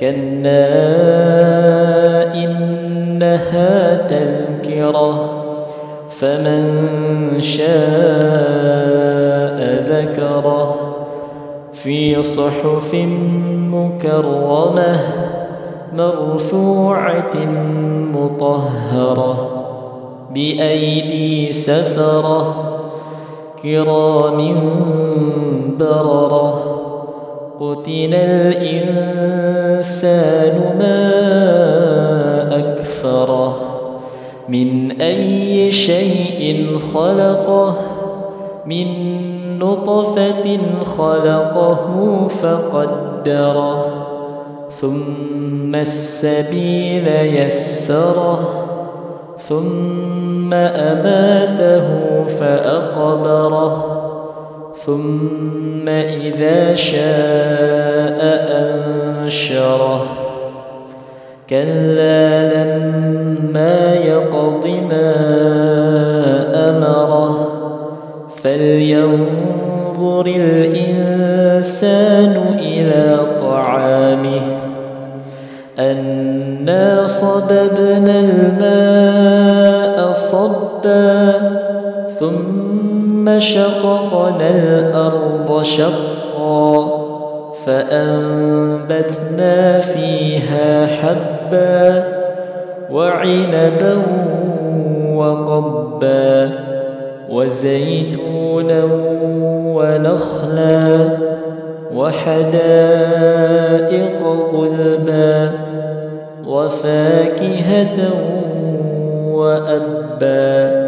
كلا إنها تذكرة فمن شاء ذكره في صحف مكرمة مرفوعة مطهرة بأيدي سفرة كرام بررة قتل الإنسان ما أكفره من أي شيء خلقه من نطفة خلقه فقدره ثم السبيل يسره ثم أماته فأقبره. ثم إذا شاء أنشره. كلا لما يقض ما أمره. فلينظر الإنسان إلى طعامه. أنا صببنا الماء صبا ثم شققنا الأرض شقا فأنبتنا فيها حبا وعنبا وقبا وزيتونا ونخلا وحدائق غلبا وفاكهة وأبا